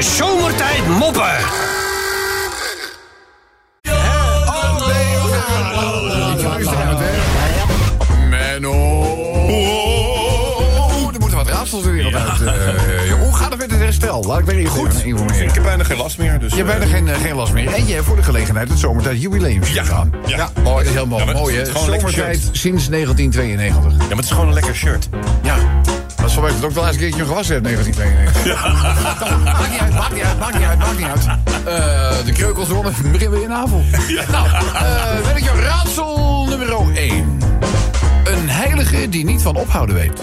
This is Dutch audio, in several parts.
De zomertijd moppen. Menno. Oh, er moeten wat raadsels de wereld uit. eh, hoe gaat het met het herstel? Laat ik even Goed. Ik heb bijna geen last meer. Dus, Je hebt eh, bijna geen, eh, geen last meer. En je hebt voor de gelegenheid het zomertijd jubileum Ja. gedaan. Ja. mooi. Dat is heel mooi. Ja, maar mooi, het hè? is gewoon een lekker Zomertijd sinds 1992. Ja, maar het is gewoon een lekker shirt. Ja. Dat is voor mij dat ook de laatste keer dat je hem gewassen hebt, 1992. Maakt niet uit, maakt niet uit, maakt niet uit, maakt niet uit. Eh, de kreukels ronnen, beginnen we in avond. Nou, eh weet ik jou, raadsel nummer 1. Een heilige die niet van ophouden weet.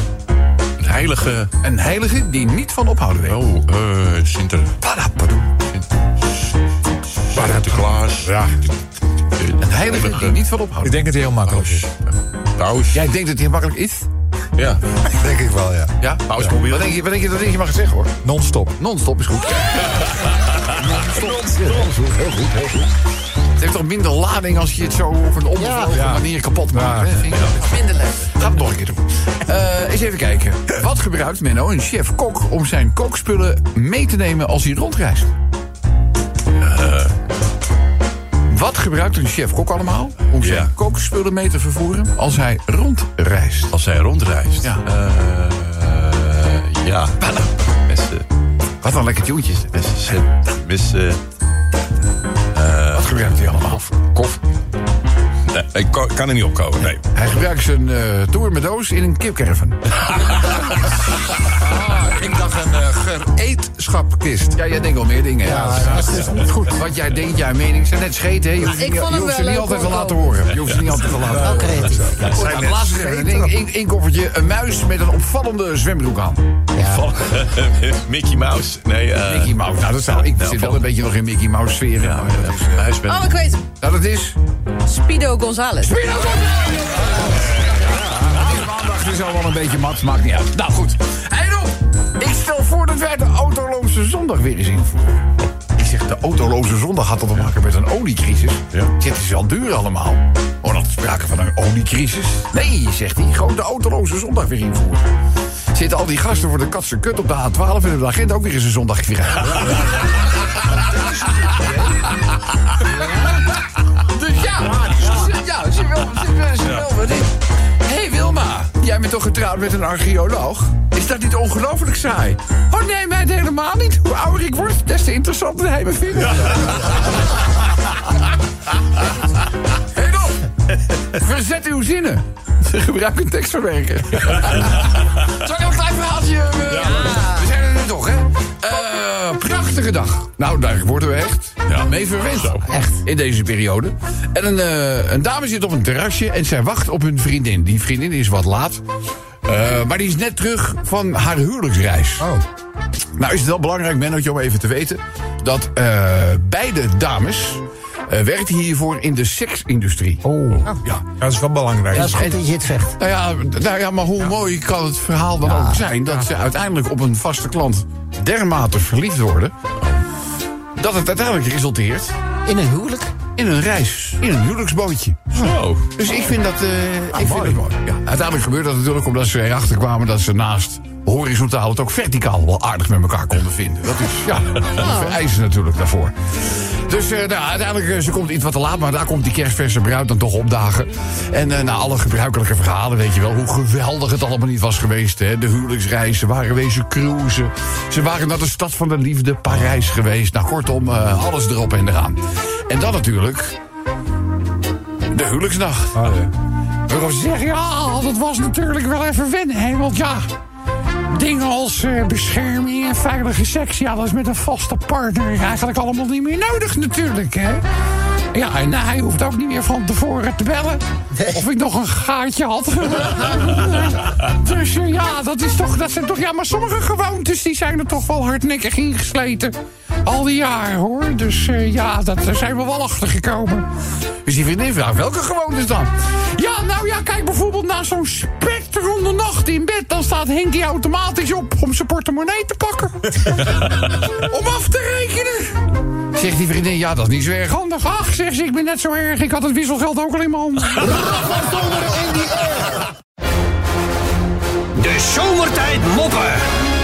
Een heilige... Een heilige die niet van ophouden weet. Oh, eh, Sinter... Padapadoe. Sinterklaas. Ja, Een heilige die niet van ik ophouden denk dat hij heel makkelijk is. Paus. Jij denkt dat het heel makkelijk is? Ja. Denk ik wel, ja. Ja? Pausmobiel. Wat denk je, wat denk je dat je mag zeggen, hoor? Non-stop. Non-stop is goed. Non-stop. Heel goed, heel goed. Het heeft toch minder lading als je het zo op een onbevlogen Ja. manier kapot maakt. Ja. hè? Minder lekker. Ga het nog een keer doen. Eh, eens even kijken. Wat gebruikt Menno, een chef-kok, om zijn kookspullen mee te nemen als hij rondreist? Wat gebruikt een chef-kok allemaal om zijn Ja. kookspullen mee te vervoeren als hij rondreist? Als hij rondreist. Ja. Eh, ja. Messen. Wat een lekker tjoentje. Messen. Messen. Wat gebruikt hij allemaal? Kof. Nee, ik kan- er niet opkomen. Nee. Hij gebruikt zijn eh toer met doos in een kipcaravan. Ik dacht gereedschapkist. Ja, jij denkt wel meer dingen. Ja, dat is niet goed. Wat jij denkt, jouw mening zijn net scheten. hè? Je hoeft, ik niet- vond je hoeft ze wel niet altijd te laten horen. Je hoeft ze niet altijd te laten horen. Goed, nou, laatste een koffertje. Een muis met een opvallende zwembroek aan. Van Mickey Mouse. Nee, eh Mickey Mouse. Nou, dat zou, ik zit wel een beetje nog in Mickey Mouse sfeer. Ja, eh, met... Oh, ik weet hem. nou, dat is... Speedo Gonzales. Maandag is al wel een beetje mat, maakt niet uit. Nou goed. Hey ik stel voor dat wij de autoloze zondag weer eens invoeren. Ik zeg, de autoloze zondag had al te maken met een oliecrisis. Ja. Zitten ze al duur allemaal? Oh, dat sprake van een oliecrisis? Nee, zegt hij, gewoon de autoloze zondag weer invoeren. Zitten al die gasten voor de katse kut op de A12 en hebben de agent ook weer eens een zondag vrij. jij bent toch getrouwd met een archeoloog? Is dat niet ongelooflijk saai? Oh nee, mij helemaal niet. Hoe ouder ik word, des te interessanter hij me vindt. Hé Rob, verzet uw zinnen. Gebruik een tekstverwerker. Zal ik een klein verhaaltje... eh, We zijn er nu toch, hè? Eh, prachtige dag. Nou, daar worden we echt Ja. mee verwend. Echt. In deze periode. En een, eh, een dame zit op een terrasje en zij wacht op hun vriendin. Die vriendin is wat laat. Eh, maar die is net terug van haar huwelijksreis. Oh. Nou is het wel belangrijk, Mennootje, om even te weten... dat eh, beide dames eh werkten hiervoor in de seksindustrie. Oh. Ja. Dat is wel belangrijk. Dat is goed dat je het zegt. Nou ja, nou ja, maar hoe mooi kan het verhaal dan ook zijn... dat ze uiteindelijk op een vaste klant dermate verliefd worden... dat het uiteindelijk resulteert In een huwelijk? in een reis, in een huwelijksbootje. Zo. Dus ik vind dat, eh, ik vind mooi. het mooi. Ja, uiteindelijk gebeurt dat natuurlijk omdat ze erachter kwamen... dat ze naast horizontaal het ook verticaal wel aardig met elkaar konden vinden. Dat is, ja, dat vereisen natuurlijk daarvoor. Dus eh, nou, uiteindelijk, eh, ze komt iets wat te laat... maar daar komt die kerstverse bruid dan toch opdagen. En eh, na alle gebruikelijke verhalen weet je wel... hoe geweldig het allemaal niet was geweest. Hè? De huwelijksreis, ze waren wezen cruisen. Ze waren naar de stad van de liefde, Parijs geweest. Nou, kortom, alles erop en eraan. En dan natuurlijk... de huwelijksnacht. Ah, ja. Zeggen, ja, dat was natuurlijk wel even wennen, hè. Want ja, dingen als eh, bescherming en veilige seks... ja, dat is met een vaste partner eigenlijk allemaal niet meer nodig natuurlijk, hè. Ja, en hij hoeft ook niet meer van tevoren te bellen. Of ik nog een gaatje had. dus eh, ja, dat, is toch, dat zijn toch... Ja, maar sommige gewoontes die zijn er toch wel hardnekkig ingesleten. Al die jaren, hoor. Dus eh, ja, dat, daar zijn we wel achter gekomen. Dus die vriendin vraagt, welke gewoontes dan? Ja, nou ja, kijk bijvoorbeeld naar zo'n spectronde nacht in bed. Dan staat Henkie automatisch op om zijn portemonnee te pakken. om af te rekenen. Zegt die vriendin, ja, dat is niet zo erg handig. Ach, zegt ze, ik ben net zo erg. Ik had het wisselgeld ook al in mijn handen. De zomertijd moppen.